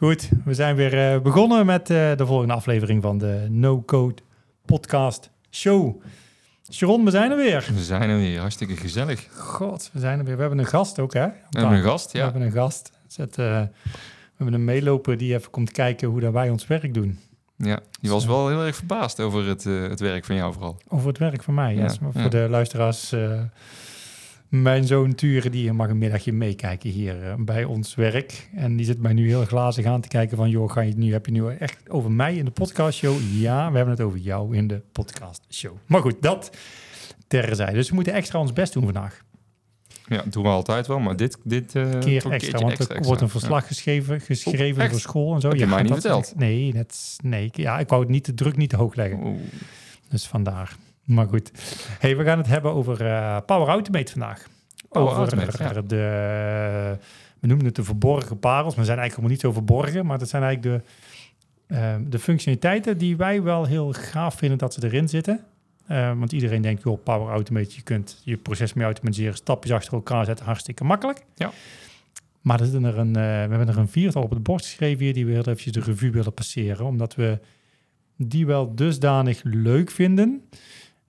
Goed, we zijn weer uh, begonnen met uh, de volgende aflevering van de No Code Podcast Show. Sharon, we zijn er weer. We zijn er weer, hartstikke gezellig. God, we zijn er weer. We hebben een gast ook, hè? We hebben een gast, ja. We hebben een gast. Zet, uh, we hebben een meeloper die even komt kijken hoe dat wij ons werk doen. Ja, die was wel heel erg verbaasd over het, het werk van jou vooral. Over het werk van mij, ja. Yes. Maar voor de luisteraars mijn zoon Ture, die mag een middagje meekijken hier uh, bij ons werk. En die zit mij nu heel glazig aan te kijken van... joh, ga je nu, heb je nu echt over mij in de podcastshow? Ja, we hebben het over jou in de podcastshow. Maar goed, dat terzijde. Dus we moeten extra ons best doen vandaag. Ja, doen we altijd wel, maar dit... dit uh, keer extra, want extra, er wordt een verslag ja. geschreven, geschreven voor school en zo. Heb je ja, mij niet verteld? Nee, net, nee, ja, ik wou het niet te druk, niet te hoog leggen. Dus vandaar. Maar goed. Hey, we gaan het hebben over uh, Power Automate vandaag. Power over Automate, de, we noemen het de verborgen parels, maar zijn eigenlijk helemaal niet zo verborgen. Maar dat zijn eigenlijk de, uh, de functionaliteiten die wij wel heel gaaf vinden dat ze erin zitten. Uh, want iedereen denkt, joh, Power Automate, je kunt je proces mee automatiseren, stapjes achter elkaar zetten, hartstikke makkelijk. Ja. Maar er zitten er een, we hebben er een viertal op het bord geschreven hier, die we heel eventjes de revue willen passeren. Omdat we die wel dusdanig leuk vinden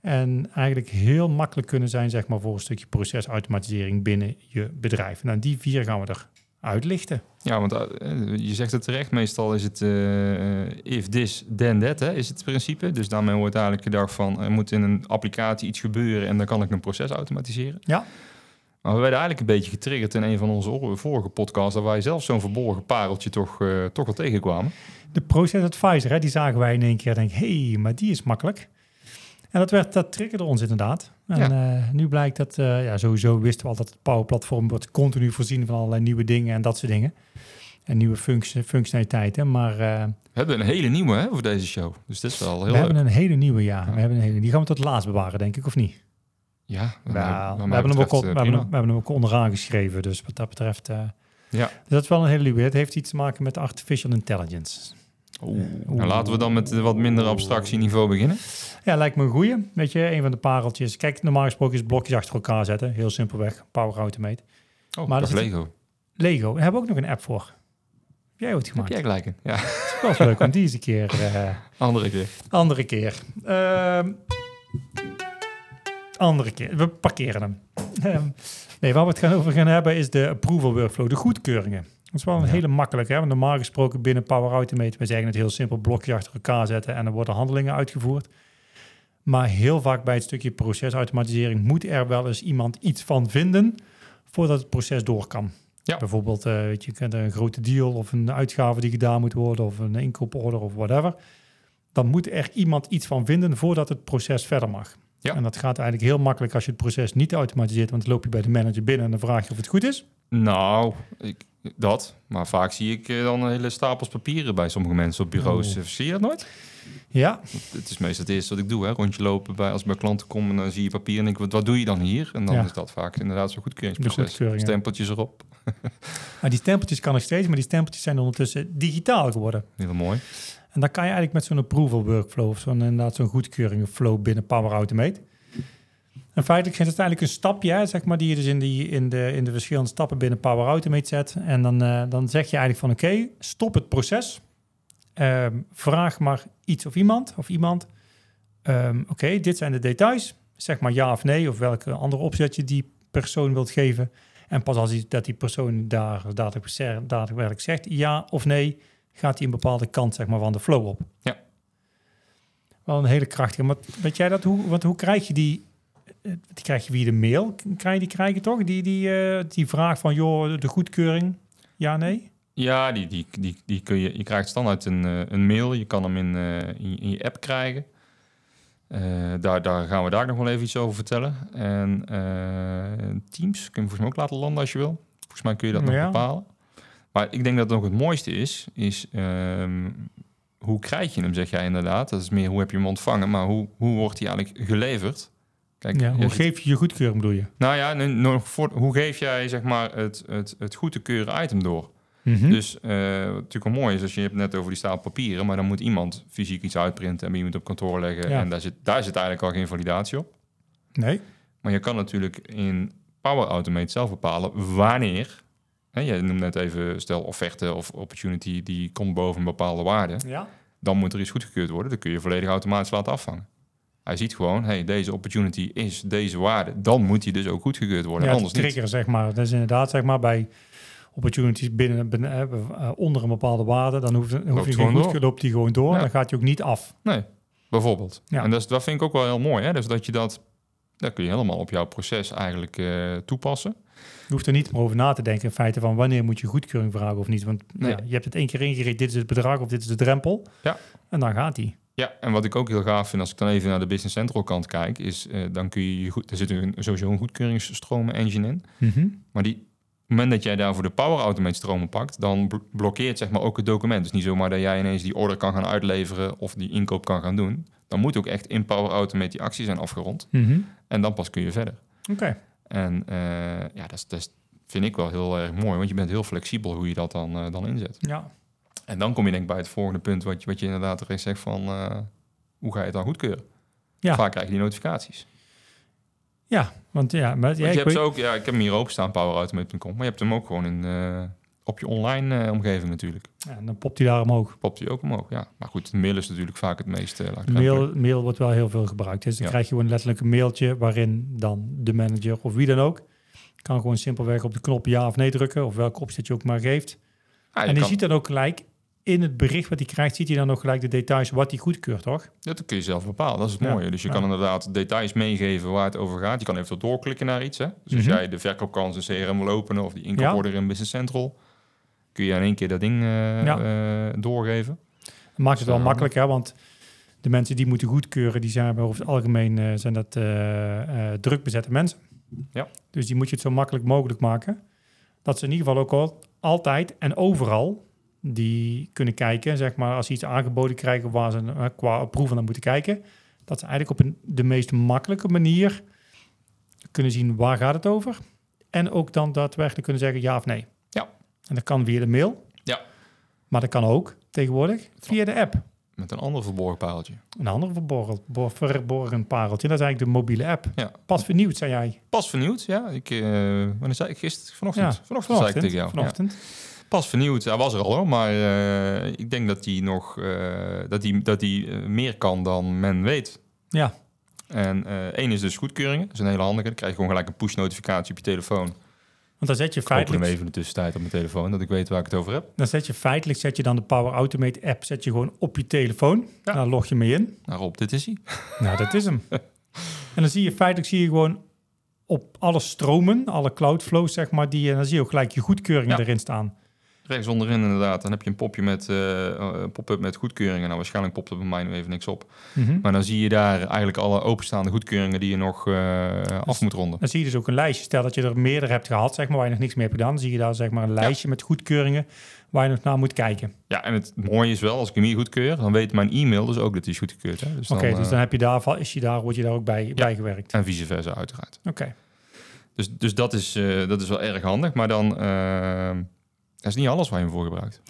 en eigenlijk heel makkelijk kunnen zijn, zeg maar, voor een stukje procesautomatisering binnen je bedrijf. Nou, die vier gaan we er uitlichten. Ja, want uh, je zegt het terecht, meestal is het uh, if this, then that, hè, is het principe. Dus daarmee wordt eigenlijk gedacht van, er moet in een applicatie iets gebeuren en dan kan ik een proces automatiseren. Ja. Maar we werden eigenlijk een beetje getriggerd in een van onze vorige podcasts, dat wij zelf zo'n verborgen pareltje toch, uh, toch wel tegenkwamen. De Process Advisor, hè, die zagen wij in één keer denk hé, hey, maar die is makkelijk. En dat, werd, dat triggerde ons inderdaad. En uh, nu blijkt dat, uh, ja, sowieso wisten we al dat het Power Platform wordt continu voorzien van allerlei nieuwe dingen en dat soort dingen. En nieuwe function, functionaliteiten. Maar, uh, we hebben een hele nieuwe hè, voor deze show. Dus dit is wel heel We hebben een hele nieuwe, ja. ja. We hebben een hele, die gaan we tot laatst bewaren, denk ik, of niet? Ja, we, hebben hem ook, we, hebben, we hebben hem ook onderaan geschreven. Dus wat dat betreft... ja. Dus dat is wel een hele nieuwe. Het heeft iets te maken met artificial intelligence. Oeh. Nou, laten we dan met wat minder abstractieniveau beginnen. Ja, lijkt me een goeie. Weet je, een van de pareltjes. Kijk, normaal gesproken is blokjes achter elkaar zetten. Heel simpelweg. Power Automate. Oh, maar dat is Lego. Lego. Daar hebben we ook nog een app voor. Heb jij ooit gemaakt? Heb jij gelijk Ja. Dat is wel leuk, want die is een keer... Uh, andere keer. Andere keer. Uh, andere keer. We parkeren hem. Ehm, nee, waar we het gaan over gaan hebben is de approval workflow. De goedkeuringen. Dat is wel een hele makkelijke. Hè? Want normaal gesproken binnen Power Automate, we zeggen het heel simpel, blokje achter elkaar zetten en er worden handelingen uitgevoerd. Maar heel vaak bij het stukje procesautomatisering moet er wel eens iemand iets van vinden voordat het proces door kan. Ja. Bijvoorbeeld, uh, weet je, kunt een grote deal of een uitgave die gedaan moet worden of een inkooporder of whatever. Dan moet er iemand iets van vinden voordat het proces verder mag. Ja. En dat gaat eigenlijk heel makkelijk als je het proces niet automatiseert, want dan loop je bij de manager binnen en dan vraag je of het goed is. Nou, ik, dat. Maar vaak zie ik eh, dan hele stapels papieren bij sommige mensen op bureaus. Oh. Zie je dat nooit? Ja. Het is meestal het eerste wat ik doe, hè. rondje lopen bij, als ik bij klanten kom en dan zie je papier en denk ik, wat, wat doe je dan hier? En dan is dat vaak inderdaad zo'n goedkeuringsproces. Stempeltjes erop. maar die stempeltjes kan nog steeds, maar die stempeltjes zijn ondertussen digitaal geworden. Heel mooi. En dan kan je eigenlijk met zo'n approval workflow of zo'n inderdaad zo'n goedkeuring flow binnen Power Automate en feitelijk is het eigenlijk een stapje, zeg maar, die je dus in, die, in, de, in de verschillende stappen binnen Power Automate zet. En dan, uh, dan zeg je eigenlijk van oké, stop het proces. Um, vraag maar iets of iemand of iemand. Um, oké, dit zijn de details. Zeg maar ja of nee, of welke andere opzet je die persoon wilt geven. En pas als die, dat die persoon daar daadwerkelijk zegt ja of nee, gaat hij een bepaalde kant zeg maar, van de flow op. Ja. Wel een hele krachtige. Maar weet jij dat? Hoe, wat, hoe krijg je die eh, die krijg je via de mail, krijg je die krijgen toch? Die, die, uh, die vraag van, joh, de goedkeuring, ja, nee? Ja, die, die, die, die kun je, je krijgt standaard een, eh, een mail. Je kan hem in, eh, in, je- in je app krijgen. Eh, daar, daar gaan we daar nog wel even iets over vertellen. En eh, Teams kun je volgens mij ook laten landen als je wil. Volgens mij kun je dat nog bepalen. Maar ik denk dat nog het mooiste is, is ehm, hoe krijg je hem, zeg jij inderdaad. Dat is meer hoe heb je hem ontvangen, maar hoe, hoe wordt hij eigenlijk geleverd? Kijk, Ja, hoe geef je je goedkeuring, bedoel je? nou ja, nog voor, hoe geef jij zeg maar, het, het, het goed te keuren item door? Mhm. Dus eh, wat natuurlijk wel mooi is, als je hebt net over die stapel papieren, maar dan moet iemand fysiek iets uitprinten en bij iemand op kantoor leggen. Ja. En daar zit, daar zit eigenlijk al geen validatie op. Nee. Maar je kan natuurlijk in Power Automate zelf bepalen wanneer. Hè, je noemt net even, stel offerte of opportunity, die komt boven een bepaalde waarde. Ja. Dan moet er iets goedgekeurd worden. Dan kun je volledig automatisch laten afvangen. Hij ziet gewoon, hey, deze opportunity is deze waarde. Dan moet die dus ook goedgekeurd worden. ja, anders het niet. trigger, zeg maar. Dat is inderdaad, zeg maar, bij opportunities binnen, binnen eh, eh, onder een bepaalde waarde, dan hoeft, hoef Loopt je gewoon geen door. goed, loopt die gewoon door. Ja. Dan gaat hij ook niet af. Nee, bijvoorbeeld. Ja. En dat, is, dat vind ik ook wel heel mooi. Hè? Dus dat je dat, dat kun je helemaal op jouw proces eigenlijk eh, toepassen. Je hoeft er niet meer over na te denken in feite van wanneer moet je goedkeuring vragen of niet. Want Nee. ja, je hebt het één keer ingericht, dit is het bedrag of dit is de drempel. Ja. En dan gaat hij. Ja, en wat ik ook heel gaaf vind als ik dan even naar de Business Central kant kijk, is eh, dan kun je, je goed, er zit een, sowieso een goedkeuringsstromen engine in. Maar die, op het moment dat jij daarvoor de Power Automate stromen pakt, dan bl- blokkeert zeg maar ook het document. Dus niet zomaar dat jij ineens die order kan gaan uitleveren of die inkoop kan gaan doen. Dan moet ook echt in Power Automate die actie zijn afgerond. Mhm. En dan pas kun je verder. Oké. En eh, ja, dat, is, dat vind ik wel heel erg mooi, want je bent heel flexibel hoe je dat dan, eh, dan inzet. Ja. En dan kom je denk ik bij het volgende punt, wat je, wat je inderdaad terecht zegt van, eh, hoe ga je het dan goedkeuren? Ja. Vaak krijg je die notificaties. Ja, want ja, maar, ja, je ik hebt ze ook, ja, ik heb hem hier openstaan, powerautomate.com, maar je hebt hem ook gewoon in, op je online eh, omgeving natuurlijk. ja, dan popt hij daar omhoog. Popt hij ook omhoog, ja. Maar goed, mail is natuurlijk vaak het meest uh, laagdrempelig. Mail, mail wordt wel heel veel gebruikt. Dus dan Ja. krijg je gewoon letterlijk een mailtje waarin dan de manager of wie dan ook kan gewoon simpelweg op de knop ja of nee drukken of welke opzet je ook maar geeft. Ja, je en die kan- ziet dan ook gelijk in het bericht wat hij krijgt, ziet hij dan ook gelijk de details wat hij goedkeurt, toch? Dat kun je zelf bepalen, dat is het Ja, mooie. Dus je ja. kan inderdaad details meegeven waar het over gaat. Je kan eventueel doorklikken naar iets. Hè? Dus als Mhm. jij de verkoopkans in CRM wil openen of die Ja. inkooporder in Business Central, kun je in één keer dat ding eh, Ja. eh, doorgeven. Dat maakt het wel makkelijk, hè? want de mensen die moeten goedkeuren, die zijn over het algemeen eh, zijn dat druk bezette mensen. Ja. Dus die moet je het zo makkelijk mogelijk maken. Dat ze in ieder geval ook al, altijd en overal die kunnen kijken, zeg maar, als ze iets aangeboden krijgen waar ze qua approval naar moeten kijken, dat ze eigenlijk op een, de meest makkelijke manier kunnen zien waar gaat het over. En ook dan daadwerkelijk kunnen zeggen ja of nee. En dat kan via de mail. Ja. Maar dat kan ook tegenwoordig via de app. Met een ander verborgen paaltje. Een ander verborgen, bo- verborgen pareltje. Dat is eigenlijk de mobiele app. Ja. Pas vernieuwd, zei jij. Pas vernieuwd, ja. Ik, eh wanneer zei ik gisteren? Vanochtend. vanochtend, zei ik tegen jou. Ja. Vanochtend. Pas vernieuwd, hij was er al hoor. Maar eh, ik denk dat hij nog eh, dat hij, dat eh, meer kan dan men weet. Ja. En één is dus goedkeuringen. Dat is een hele handige. Dan krijg je gewoon gelijk een push-notificatie op je telefoon. Dan zet je Ik open hem feitelijk, even in de tussentijd op mijn telefoon, dat ik weet waar ik het over heb. dan zet je feitelijk zet je dan de Power Automate app zet je gewoon op je telefoon. Ja. Daar log je mee in. Nou Rob, dit is hij. Nou, dat is hem. en dan zie je feitelijk zie je gewoon op alle stromen, alle cloudflows, zeg maar, die, en dan zie je ook gelijk je goedkeuringen Ja. erin staan. Rechts onderin inderdaad, dan heb je een popje met, een pop-up met goedkeuringen. Nou, waarschijnlijk popt er bij mij nu even niks op. Mhm. Maar dan zie je daar eigenlijk alle openstaande goedkeuringen die je nog eh, af moet ronden. Dan zie je dus ook een lijstje. Stel dat je er meerdere hebt gehad, zeg maar, waar je nog niks mee hebt gedaan. Dan zie je daar zeg maar een lijstje met goedkeuringen waar je nog naar moet kijken. Ja, en het mooie is wel, als ik hem hier goedkeur, dan weet mijn e-mail dus ook dat hij is goedgekeurd. Dus Oké, dus dan heb je daar, is je daar, word je daar ook bij, bijgewerkt. En vice versa uiteraard. Oké. Dus, dus dat, is, dat is wel erg handig. Maar dan, eh, dat is niet alles waar je hem voor gebruikt.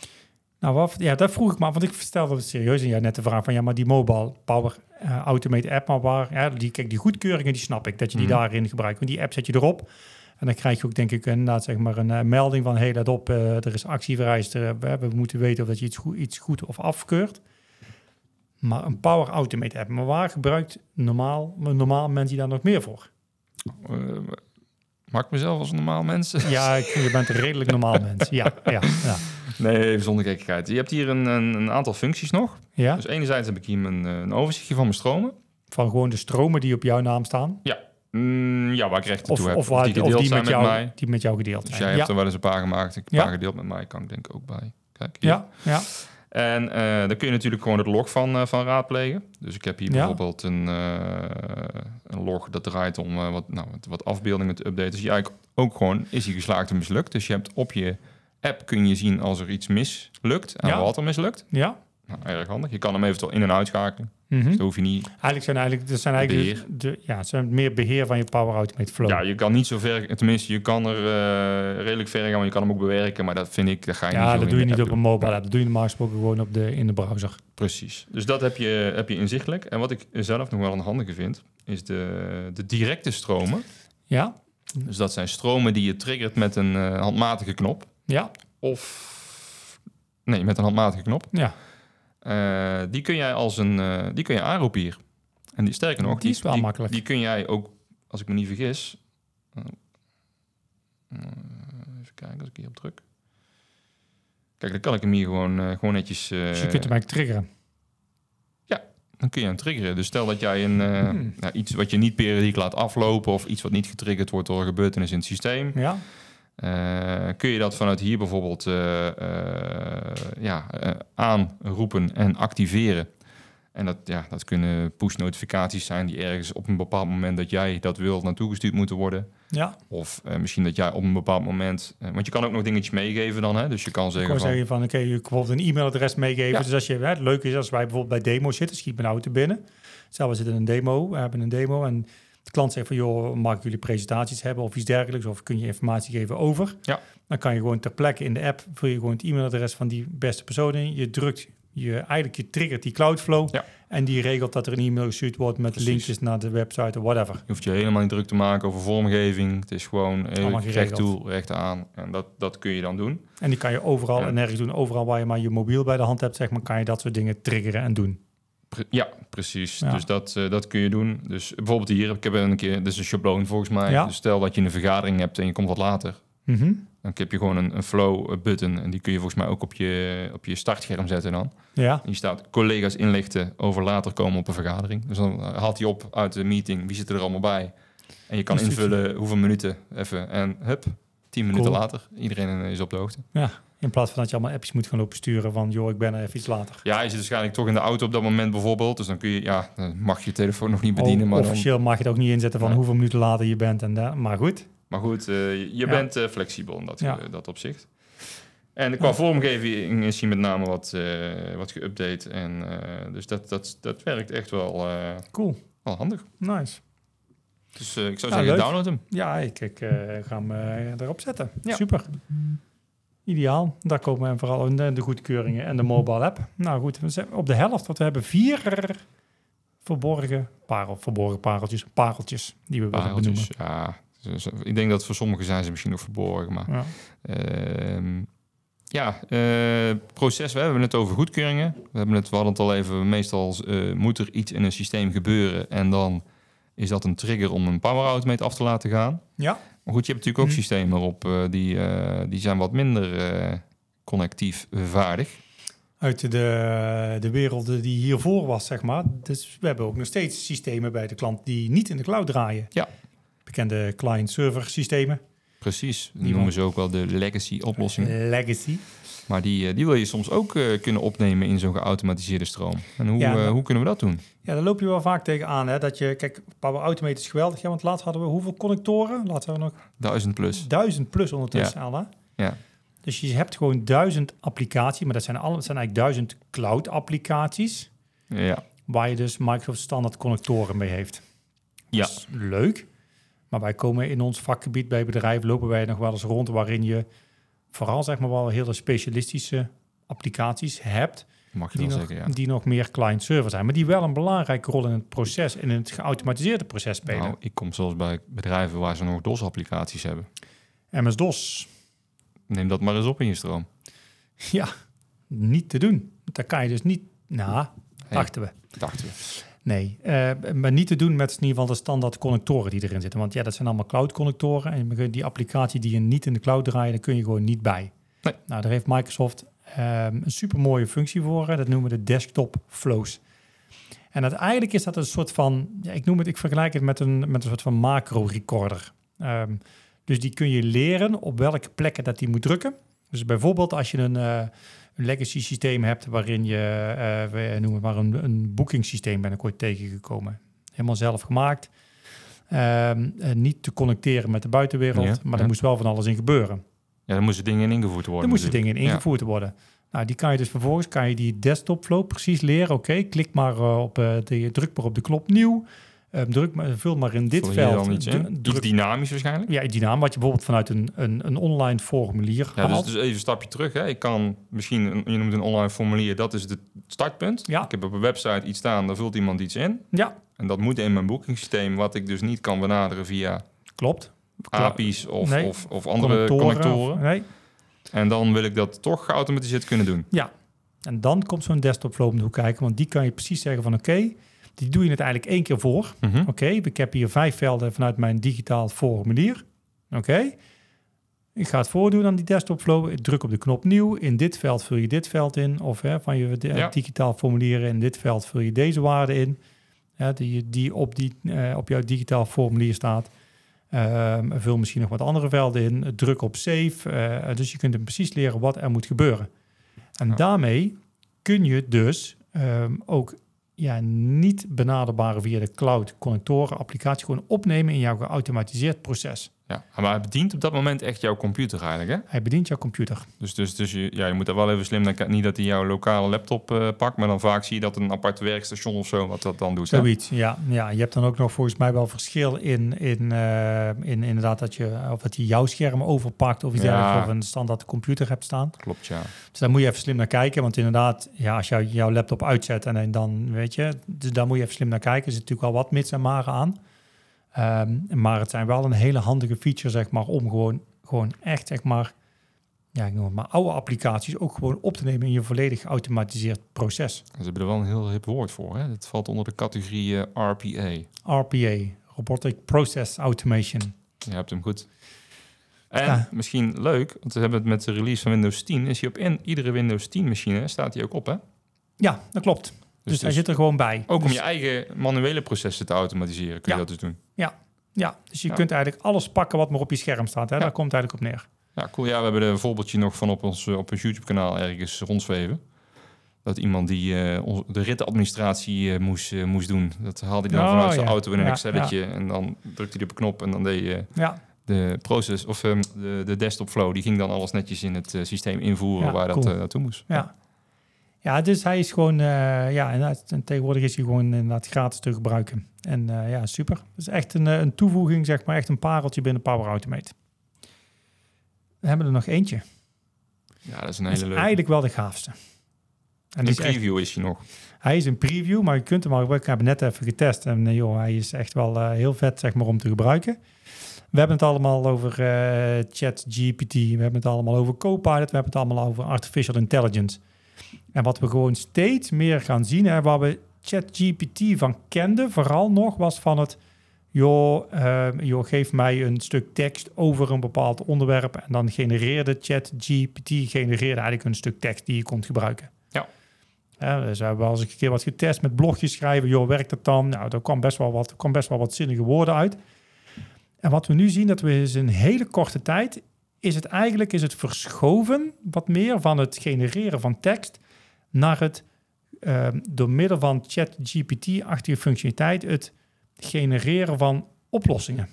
Nou, wat, ja, dat vroeg ik me af, want ik stelde het serieus en jij net de vraag van, ja, maar die mobile power eh, automate app, maar waar, ja, die, kijk, die goedkeuringen, die snap ik, dat je die Mhm. daarin gebruikt. Want die app zet je erop en dan krijg je ook, denk ik, inderdaad, zeg maar, een eh, melding van, hey, let op, eh, er is actie vereist, we, we moeten weten of dat je iets goed, iets goed of afkeurt. Maar een power automate app, maar waar gebruikt normaal, normaal mens die daar nog meer voor? Maak ik mezelf als een normaal mens? Ja, ik, je bent een redelijk normaal mens. Ja, ja, ja. Nee, even zonder gekkigheid. Je hebt hier een, een, een aantal functies nog. ja. Dus enerzijds heb ik hier mijn, eh, een overzichtje van mijn stromen. Van gewoon de stromen die op jouw naam staan. Mm, ja, waar ik rechten Of, toe heb. of, waar, die of die, zijn met met jou, mij. die met jou gedeeld Dus zijn. jij ja. hebt er wel eens een paar gemaakt. Een Ja. paar gedeeld met mij. Kan ik denk ik ook bij. Kijk, hier. ja, ja, En eh, dan kun je natuurlijk gewoon het log van, eh, van raadplegen. Dus ik heb hier Ja. bijvoorbeeld een, eh, een log dat draait om wat, nou, wat, wat afbeeldingen te updaten. Dus je eigenlijk ook gewoon, is hij geslaagd of mislukt? Dus je hebt op je app kun je zien als er iets mislukt en Ja. wat er mislukt. ja. Nou, erg handig. Je kan hem eventueel in- en uitschakelen. Dus hoef je niet... Eigenlijk zijn eigenlijk, dat zijn eigenlijk dus de, ja, het zijn meer beheer van je Power Automate Flow. Ja, je kan niet zo ver... Tenminste, je kan er eh, redelijk ver gaan, maar je kan hem ook bewerken. Maar dat vind ik, dat ga je Ja, niet zo dat doe je niet op een mobile app. Dat doe je normaal gesproken gewoon op de, in de browser. Precies. Dus dat heb je, heb je inzichtelijk. En wat ik zelf nog wel een handige vind, is de, de directe stromen. Ja, Dus dat zijn stromen die je triggert met een eh, handmatige knop. ja, Of... Nee, met een handmatige knop. ja. Eh, die kun jij als een... eh, die kun je aanroepen hier. En die, sterker nog, Die is wel die, makkelijk. Die kun jij ook, als ik me niet vergis... eh, even kijken als ik hier op druk. Kijk, dan kan ik hem hier gewoon, gewoon netjes... Dus je kunt hem eigenlijk triggeren. dan kun je hem triggeren. Dus stel dat jij een, Hmm. nou, iets wat je niet periodiek laat aflopen... of iets wat niet getriggerd wordt door een gebeurtenis in het systeem... Ja, eh, kun je dat vanuit hier bijvoorbeeld eh, eh, ja, aanroepen en activeren. En dat, ja, dat kunnen push-notificaties zijn die ergens op een bepaald moment dat jij dat wil naartoe gestuurd moeten worden. ja. Of misschien dat jij op een bepaald moment... want je kan ook nog dingetjes meegeven dan, hè? Dus je kan Ik zeggen kan van... zeggen van, oké, je kunt bijvoorbeeld een e-mailadres meegeven. Ja. Dus als je, hè, het leuke is als wij bijvoorbeeld bij demo zitten, schiet mijn auto binnen. Stel, we zitten in een demo, we hebben een demo en de klant zegt van, joh, mag ik jullie presentaties hebben of iets dergelijks? Of kun je informatie geven over? Ja. Dan kan je gewoon ter plekke in de app, vul je gewoon het e-mailadres van die beste persoon in. Je drukt, je, eigenlijk je triggert die Cloudflow Ja. en die regelt dat er een e-mail gestuurd wordt met Precies. linkjes naar de website of whatever. Je hoeft je helemaal niet druk te maken over vormgeving. Het is gewoon eh, recht toe, recht aan. En dat, dat kun je dan doen. En die kan je overal Ja. en nergens doen. Overal waar je maar je mobiel bij de hand hebt, zeg maar, kan je dat soort dingen triggeren en doen. Pre- ja, precies. Ja. Dus dat, eh, dat kun je doen. Dus bijvoorbeeld hier, ik heb een keer, dit is een schabloon volgens mij. Ja. Dus stel dat je een vergadering hebt en je komt wat later. Mhm. Dan heb je gewoon een, een flow button. En die kun je volgens mij ook op je, op je startscherm zetten dan. Ja, En die staat collega's inlichten over later komen op een vergadering. Dus dan haalt hij op uit de meeting, wie zit er allemaal bij. En je kan invullen hoeveel minuten even. En hup, tien minuten Cool. later. Iedereen is op de hoogte. ja. In plaats van dat je allemaal appjes moet gaan lopen sturen van, joh, ik ben er even iets later. Ja, je zit waarschijnlijk toch in de auto op dat moment bijvoorbeeld. Dus dan kun je, ja, dan mag je telefoon nog niet bedienen. O- maar, dan, officieel mag je het ook niet inzetten van hoeveel minuten later je bent. En da- maar goed, maar goed, eh, je Ja. bent eh, flexibel in dat, Ja. dat opzicht. En qua vormgeving is hij met name wat, eh wat geüpdate. En, dus dat, dat, dat werkt echt wel, cool. wel handig. Nice. Dus ik zou zeggen, leuk. download hem. Ja, ik, ik ga hem erop zetten. Ja. Super. Ideaal. Daar komen we vooral in de, de goedkeuringen en de mobile app. Nou goed, we zijn op de helft, want we hebben vier verborgen, parel, verborgen pareltjes, pareltjes die we willen benoemen. Pareltjes, ja. Dus, eh, Ik denk dat voor sommigen zijn ze misschien nog verborgen. Maar Ja. Ehm, ja, eh, proces. We hebben het over goedkeuringen. We hebben het, we hadden het al even. Meestal eh, moet er iets in een systeem gebeuren. En dan is dat een trigger om een power automate af te laten gaan. ja, goed, je hebt natuurlijk ook Mhm. systemen erop eh, die, eh, die zijn wat minder eh, connectief vaardig. uit de, de wereld die hiervoor was, zeg maar. Dus we hebben ook nog steeds systemen bij de klant die niet in de cloud draaien. Ja. Bekende client-server systemen. Precies. Die noemen ze ook wel de legacy oplossingen. Legacy. Maar die, eh, die wil je soms ook eh, kunnen opnemen in zo'n geautomatiseerde stroom. En hoe, Ja, eh, nou- hoe kunnen we dat doen? Ja, daar loop je wel vaak tegen aan. Hè? Dat je, kijk, Power Automate is geweldig. Ja, want laatst hadden we hoeveel connectoren? Laten we nog Duizend plus. duizend plus ondertussen. Hè? Ja. Dus je hebt gewoon duizend applicaties, maar dat zijn, alle, dat zijn eigenlijk duizend cloud applicaties. Ja. Waar je dus Microsoft standaard connectoren mee heeft. Ja. Is leuk. Maar wij komen in ons vakgebied bij bedrijven, lopen wij nog wel eens rond waarin je vooral zeg maar wel hele specialistische applicaties hebt. Mag je Die nog, zeggen, ja. die nog meer client-server zijn. Maar die wel een belangrijke rol in het proces, in het geautomatiseerde proces spelen. Nou, ik kom zelfs bij bedrijven waar ze nog DOS-applicaties hebben. MS-DOS, Neem dat maar eens op in je stroom. ja, niet te doen. Daar kan je dus niet, nou, dachten we. Dachten we. Nee, eh, maar niet te doen met in ieder geval de standaard connectoren die erin zitten. Want ja, dat zijn allemaal cloud connectoren. En die applicatie die je niet in de cloud draaien, daar kun je gewoon niet bij. Nee. Nou, daar heeft Microsoft ehm, een super mooie functie voor. Dat noemen we de desktop flows. En uiteindelijk is dat een soort van, ja, ik noem het, ik vergelijk het met een, met een soort van macro-recorder. Ehm, dus die kun je leren op welke plekken dat die moet drukken. Dus bijvoorbeeld als je een, uh, een legacy systeem hebt waarin je, uh, we noemen maar een, een booking systeem ben ik ooit tegengekomen. Helemaal zelf gemaakt. Um, niet te connecteren met de buitenwereld, ja, maar ja. er moest wel van alles in gebeuren. Ja, dan moesten dingen in ingevoerd worden. Er moesten dingen in ingevoerd ja. worden. Nou, die kan je dus vervolgens, kan je die desktop flow precies leren. Oké, okay, klik maar uh, op, de, druk maar op de knop nieuw. Um, druk maar, vul maar in dit veld. Dan iets, in? iets dynamisch waarschijnlijk? Ja, dynamisch. Wat je bijvoorbeeld vanuit een, een, een online formulier ja, dus, dus, even een stapje terug. Hè. Ik kan misschien, je noemt een online formulier, dat is het startpunt. Ja. Ik heb op een website iets staan, daar vult iemand iets in. Ja. En dat moet in mijn boekingssysteem, wat ik dus niet kan benaderen via... Klopt. API's of, nee. of, of andere connectoren. nee. En dan wil ik dat toch geautomatiseerd kunnen doen. Ja, en dan komt zo'n desktop flow om de hoek kijken, want die kan je precies zeggen van oké, okay, die doe je het eigenlijk één keer voor. Mhm. Oké, okay, ik heb hier vijf velden vanuit mijn digitaal formulier. Oké, okay. ik ga het voordoen aan die desktop flow. Ik druk op de knop nieuw. In dit veld vul je dit veld in. Of hè, van je ja. digitaal formulieren in dit veld vul je deze waarde in. Hè, die, die, op, die uh, op jouw digitaal formulier staat. Um, vul misschien nog wat andere velden in. Druk op save. Uh, dus je kunt hem precies leren wat er moet gebeuren. En ja. daarmee kun je dus um, ook ja, niet benaderbare via de cloud connectoren applicatie gewoon opnemen in jouw geautomatiseerd proces. Ja, maar hij bedient op dat moment echt jouw computer eigenlijk, hè? Hij bedient jouw computer. Dus, dus, dus je, ja, je moet er wel even slim naar Niet dat hij jouw lokale laptop uh, pakt, maar dan vaak zie je dat een apart werkstation of zo wat dat dan doet. Zoiets, ja. ja. Je hebt dan ook nog volgens mij wel verschil in, in, uh, in inderdaad dat je, of dat hij jouw scherm overpakt of iets ja. dergelijks, of een standaard computer hebt staan. Klopt, ja. Dus daar moet je even slim naar kijken, want inderdaad, ja, als jou, jouw laptop uitzet en dan, weet je, dus daar moet je even slim naar kijken. Er zit natuurlijk wel wat mits en maren aan. Um, maar het zijn wel een hele handige feature, zeg maar, om gewoon, gewoon echt, zeg maar, ja, ik noem het maar, oude applicaties ook gewoon op te nemen in je volledig geautomatiseerd proces. Ze hebben er wel een heel hip woord voor, hè? Het valt onder de categorie uh, RPA. RPA, Robotic Process Automation. Je hebt hem goed. En ja. misschien leuk, want we hebben het met de release van Windows 10, is hij op in iedere Windows 10 machine, staat hij ook op, hè? Ja, dat klopt. Dus, dus hij zit er gewoon bij. Ook dus, om je eigen manuele processen te automatiseren, kun ja, je dat dus doen. Ja, ja. dus je ja. kunt eigenlijk alles pakken wat maar op je scherm staat. Hè? Daar komt het eigenlijk op neer. Ja, cool. Ja, we hebben een voorbeeldje nog van op ons, op ons YouTube-kanaal ergens rondzweven. Dat iemand die uh, de rittenadministratie uh, moest, uh, moest doen. Dat haalde hij dan oh, vanuit zijn auto in een Excelletje. En dan drukte hij op een knop en dan deed je de proces of um, de, de desktop flow. Die ging dan alles netjes in het systeem invoeren waar cool. dat naartoe moest. Ja. Ja, dus hij is gewoon, uh, ja, en tegenwoordig is hij gewoon inderdaad gratis te gebruiken. En uh, ja, super. Het is echt een, een toevoeging, zeg maar, echt een pareltje binnen Power Automate. We hebben er nog eentje. Ja, dat is een hele leuke. eigenlijk wel de gaafste. En in preview is, echt, is hij nog. Hij is een preview, maar je kunt hem al. Ik heb net even getest en joh, hij is echt wel uh, heel vet, zeg maar, om te gebruiken. We hebben het allemaal over uh, ChatGPT, we hebben het allemaal over Copilot, we hebben het allemaal over artificial intelligence. En wat we gewoon steeds meer gaan zien, en waar we ChatGPT van kenden, vooral nog, was van het, joh, uh, joh, geef mij een stuk tekst over een bepaald onderwerp en dan genereerde ChatGPT genereerde eigenlijk een stuk tekst die je kon gebruiken. Ja. Ja, dus we hebben al eens een keer wat getest met blogjes schrijven. Joh, werkt dat dan? Nou, daar kwam best wel wat, kwam best wel wat zinnige woorden uit. En wat we nu zien, dat we in een hele korte tijd is het eigenlijk is het verschoven wat meer van het genereren van tekst naar het uh, door middel van ChatGPT-achtige functionaliteit het genereren van oplossingen.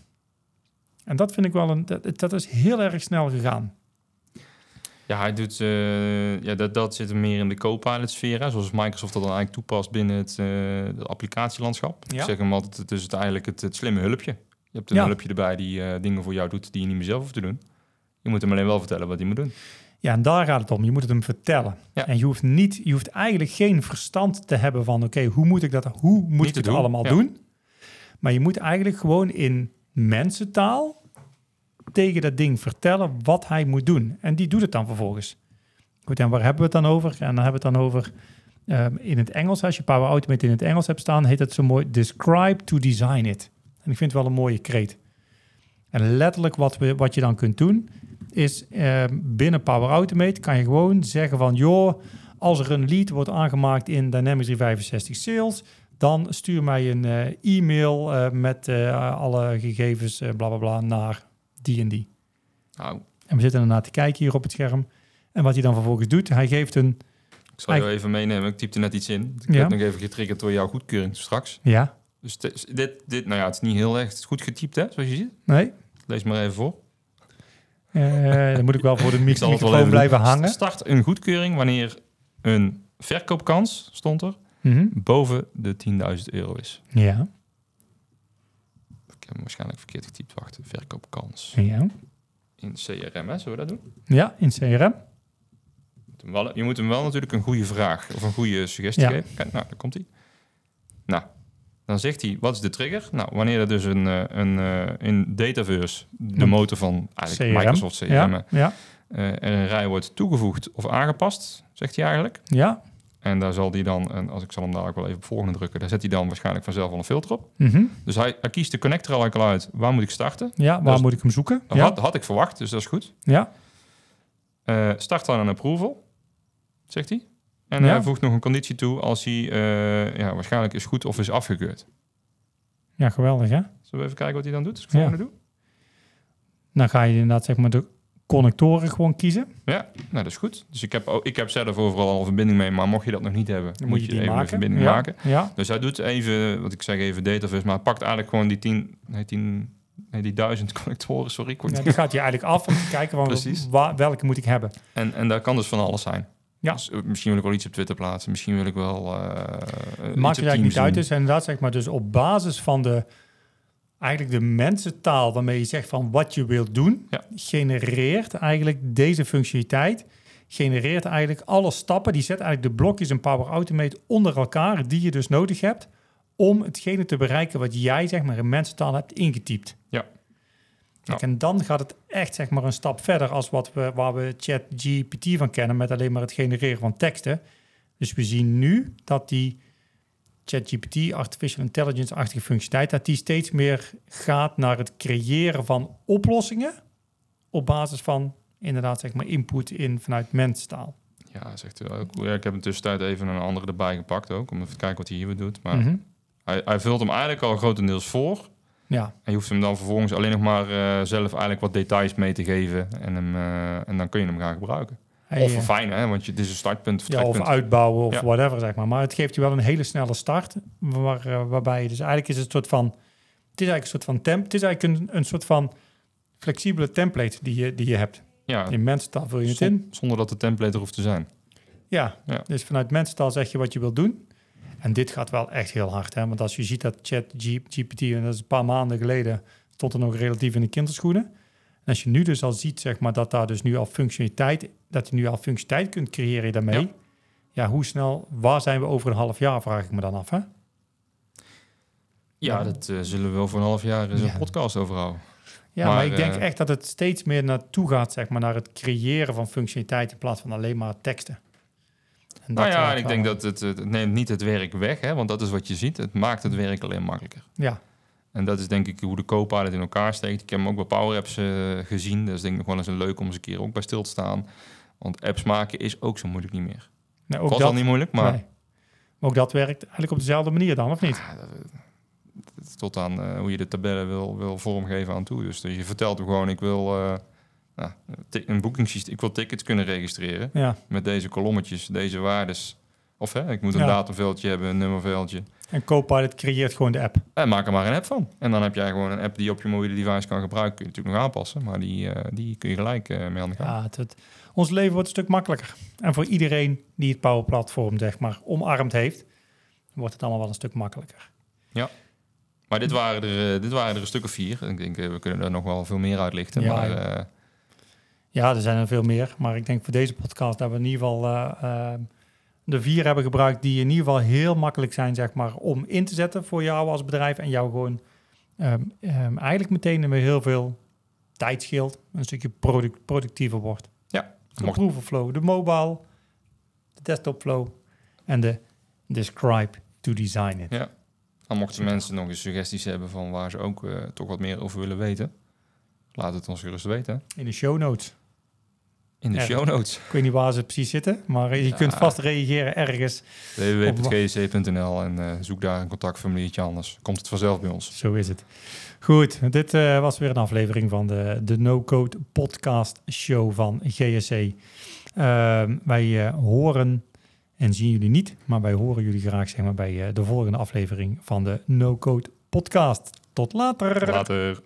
En dat vind ik wel een dat, dat is heel erg snel gegaan. Ja, hij doet, uh, ja, dat, dat zit meer in de Copilot-sfeer, zoals Microsoft dat dan eigenlijk toepast binnen het, uh, het applicatielandschap. Ja. Ik zeg hem altijd, het is het eigenlijk het, het slimme hulpje. Je hebt een ja. hulpje erbij die uh, dingen voor jou doet die je niet meer zelf hoeft te doen. Je moet hem alleen wel vertellen wat hij moet doen. Ja, en daar gaat het om. Je moet het hem vertellen. Ja. En je hoeft, niet, je hoeft eigenlijk geen verstand te hebben van... oké, okay, hoe moet ik dat hoe moet niet ik het doen. allemaal ja. doen? Maar je moet eigenlijk gewoon in mensentaal... tegen dat ding vertellen wat hij moet doen. En die doet het dan vervolgens. Goed, en waar hebben we het dan over? En dan hebben we het dan over... Um, in het Engels, als je Power Automate in het Engels hebt staan... heet het zo mooi describe to design it. En ik vind het wel een mooie kreet. En letterlijk wat, we, wat je dan kunt doen is uh, binnen Power Automate kan je gewoon zeggen van joh, als er een lead wordt aangemaakt in Dynamics 365 Sales, dan stuur mij een eh, e-mail eh, met eh, alle gegevens, eh, bla bla bla, naar die en die. Nou, En we zitten ernaar te kijken hier op het scherm. En wat hij dan vervolgens doet, hij geeft een, ik zal je even meenemen. Ik typte net iets in. Ik Ja. heb nog even getriggerd door jouw goedkeuring straks. ja, Dus dit, dit, nou ja, het is niet heel echt goed getypt, hè, zoals je ziet. nee, Lees maar even voor. Eh, dan moet ik wel voor de wel microfoon blijven hangen. Start een goedkeuring wanneer een verkoopkans, stond er, Mhm. boven de 10.000 euro is. Ja, Ik heb hem waarschijnlijk verkeerd getypt. Wacht, verkoopkans ja. in CRM, hè? Zullen we dat doen? Ja, in CRM. Je moet hem wel, je moet hem wel natuurlijk een goede vraag of een goede suggestie Ja. geven. Kijk, nou, daar komt hij. Dan zegt hij, wat is de trigger? Nou, wanneer er dus een, eh, een eh, in Dataverse, de motor van eigenlijk CRM. Microsoft CRM, Ja, ja, eh, er een rij wordt toegevoegd of aangepast, zegt hij eigenlijk. ja. En daar zal hij dan, en als ik zal hem daar ook wel even op volgende drukken, daar zet hij dan waarschijnlijk vanzelf al een filter op. Mhm. Dus hij, hij kiest de connector al eigenlijk al uit. Waar moet ik starten? Ja, waar Dat is- moet ik hem zoeken? Dat Ja, had, had ik verwacht, dus dat is goed. ja. Start dan een approval, zegt hij. En Ja. hij voegt nog een conditie toe als hij eh, ja, waarschijnlijk is goed of is afgekeurd. ja, geweldig hè. Zullen we even kijken wat hij dan doet? Als ik Ja. doe? Dan ga je inderdaad zeg maar de connectoren gewoon kiezen. Ja, nou dat is goed. Dus ik heb, ik heb zelf overal al een verbinding mee, maar mocht je dat nog niet hebben, Dan moet je even maken. een verbinding ja. maken. Ja, Dus hij doet even, wat ik zeg even dataverse, maar hij pakt eigenlijk gewoon die tien, nee, tien, nee, die duizend connectoren, sorry. ja, die gaat je eigenlijk af om te kijken van Precies. wa- welke moet ik hebben. En, en daar kan dus van alles zijn. Ja. Dus, eh, misschien wil ik wel iets op Twitter plaatsen, misschien wil ik wel iets Maakt het eigenlijk niet uit. Dus inderdaad zeg maar dus op basis van de eigenlijk de mensentaal waarmee je zegt van wat je wilt doen, Ja. genereert eigenlijk deze functionaliteit genereert eigenlijk alle stappen. Die zet eigenlijk de blokjes in Power Automate onder elkaar die je dus nodig hebt om hetgene te bereiken wat jij zeg maar in mensentaal hebt ingetypt. Ja. Kijk, en dan gaat het echt zeg maar een stap verder als wat we, waar we ChatGPT van kennen met alleen maar het genereren van teksten. Dus we zien nu dat die ChatGPT, artificial intelligence-achtige functionaliteit, dat die steeds meer gaat naar het creëren van oplossingen op basis van inderdaad zeg maar input in vanuit menstaal. Ja, zegt hij ook. Ja, ik heb in tussentijd even een andere erbij gepakt ook, om even te kijken wat hij hier weer doet. Maar Mhm. hij, hij vult hem eigenlijk al grotendeels voor. Ja, En je hoeft hem dan vervolgens alleen nog maar eh, zelf eigenlijk wat details mee te geven. En, hem, eh, en dan kun je hem gaan gebruiken. Of eh, verfijnen, hè, want je, dit is een startpunt, ja, of uitbouwen of Ja. whatever, zeg maar. Maar het geeft je wel een hele snelle start, waar, waarbij je dus eigenlijk is het een soort van, het is eigenlijk een soort van temp, het is eigenlijk een, een soort van flexibele template die je, die je hebt. ja, In mensentaal vul je het in. zonder dat de template er hoeft te zijn. Ja, Ja. dus vanuit mensentaal zeg je wat je wilt doen. En dit gaat wel echt heel hard, hè? Want als je ziet dat ChatGPT, en dat is een paar maanden geleden, stond er nog relatief in de kinderschoenen. En als je nu dus al ziet, zeg maar, dat daar dus nu al functionaliteit, dat je nu al functionaliteit kunt creëren daarmee. Ja. Ja, hoe snel, waar zijn we over een half jaar, vraag ik me dan af, hè? Ja, dat eh, zullen we wel voor een half jaar eens Ja. een podcast over houden. Ja, maar, Maar, ik denk eh, echt dat het steeds meer naartoe gaat, zeg maar, naar het creëren van functionaliteit in plaats van alleen maar teksten. En Nou ja, en ik wel- denk dat het, het neemt niet het werk weg, hè, want dat is wat je ziet. Het maakt het werk alleen makkelijker. Ja, En dat is denk ik hoe de Copilot in elkaar steekt. Ik heb hem ook bij Power Apps eh, gezien. Dat is denk ik nog wel eens een leuk om eens een keer ook bij stil te staan. Want apps maken is ook zo moeilijk niet meer. nou, ook was dat, al niet moeilijk, maar nee. Maar ook dat werkt eigenlijk op dezelfde manier dan, of niet? ja, dat- tot aan eh, hoe je de tabellen wil, wil vormgeven aan toe. Dus je vertelt hem gewoon, ik wil eh, nou, een boekingssysteem, ik wil tickets kunnen registreren Ja, met deze kolommetjes, deze waardes. Of hè, ik moet een Ja. datumveldje hebben, een nummerveldje. en Copilot creëert gewoon de app. En maak er maar een app van. En dan heb jij gewoon een app die op je mobiele device kan gebruiken. Kun je natuurlijk nog aanpassen, maar die, eh, die kun je gelijk eh, mee aan de gang. Ja, het, het- ons leven wordt een stuk makkelijker. En voor iedereen die het Power Platform zeg maar omarmd heeft, wordt het allemaal wel een stuk makkelijker. Maar dit waren, er, eh, dit waren er een stuk of vier. Ik denk, eh, we kunnen er nog wel veel meer uitlichten. Ja, maar ja. er zijn er veel meer. Maar ik denk voor deze podcast dat we in ieder geval eh, eh, de vier hebben gebruikt die in ieder geval heel makkelijk zijn zeg maar, om in te zetten voor jou als bedrijf. En jou gewoon ehm, ehm, eigenlijk meteen weer heel veel tijd scheelt. Een stukje product, productiever wordt. Ja, De mocht- Approval Flow, de mobile, de desktop flow en de describe to design it. ja. Dan mochten mensen nog eens suggesties hebben van waar ze ook eh, toch wat meer over willen weten. Laat het ons gerust weten. In de show notes. In de Er- show notes. Ik weet niet waar ze precies zitten, maar je Ja. kunt vast reageren ergens. www.gc.nl en eh, zoek daar een contactformuliertje anders. Komt het vanzelf bij ons. Zo is het. Goed, dit eh, was weer een aflevering van de, de No Code Podcast Show van GSC. Ehm, wij eh, horen en zien jullie niet, maar wij horen jullie graag zeg maar, bij de volgende aflevering van de No Code Podcast. Tot later. Later.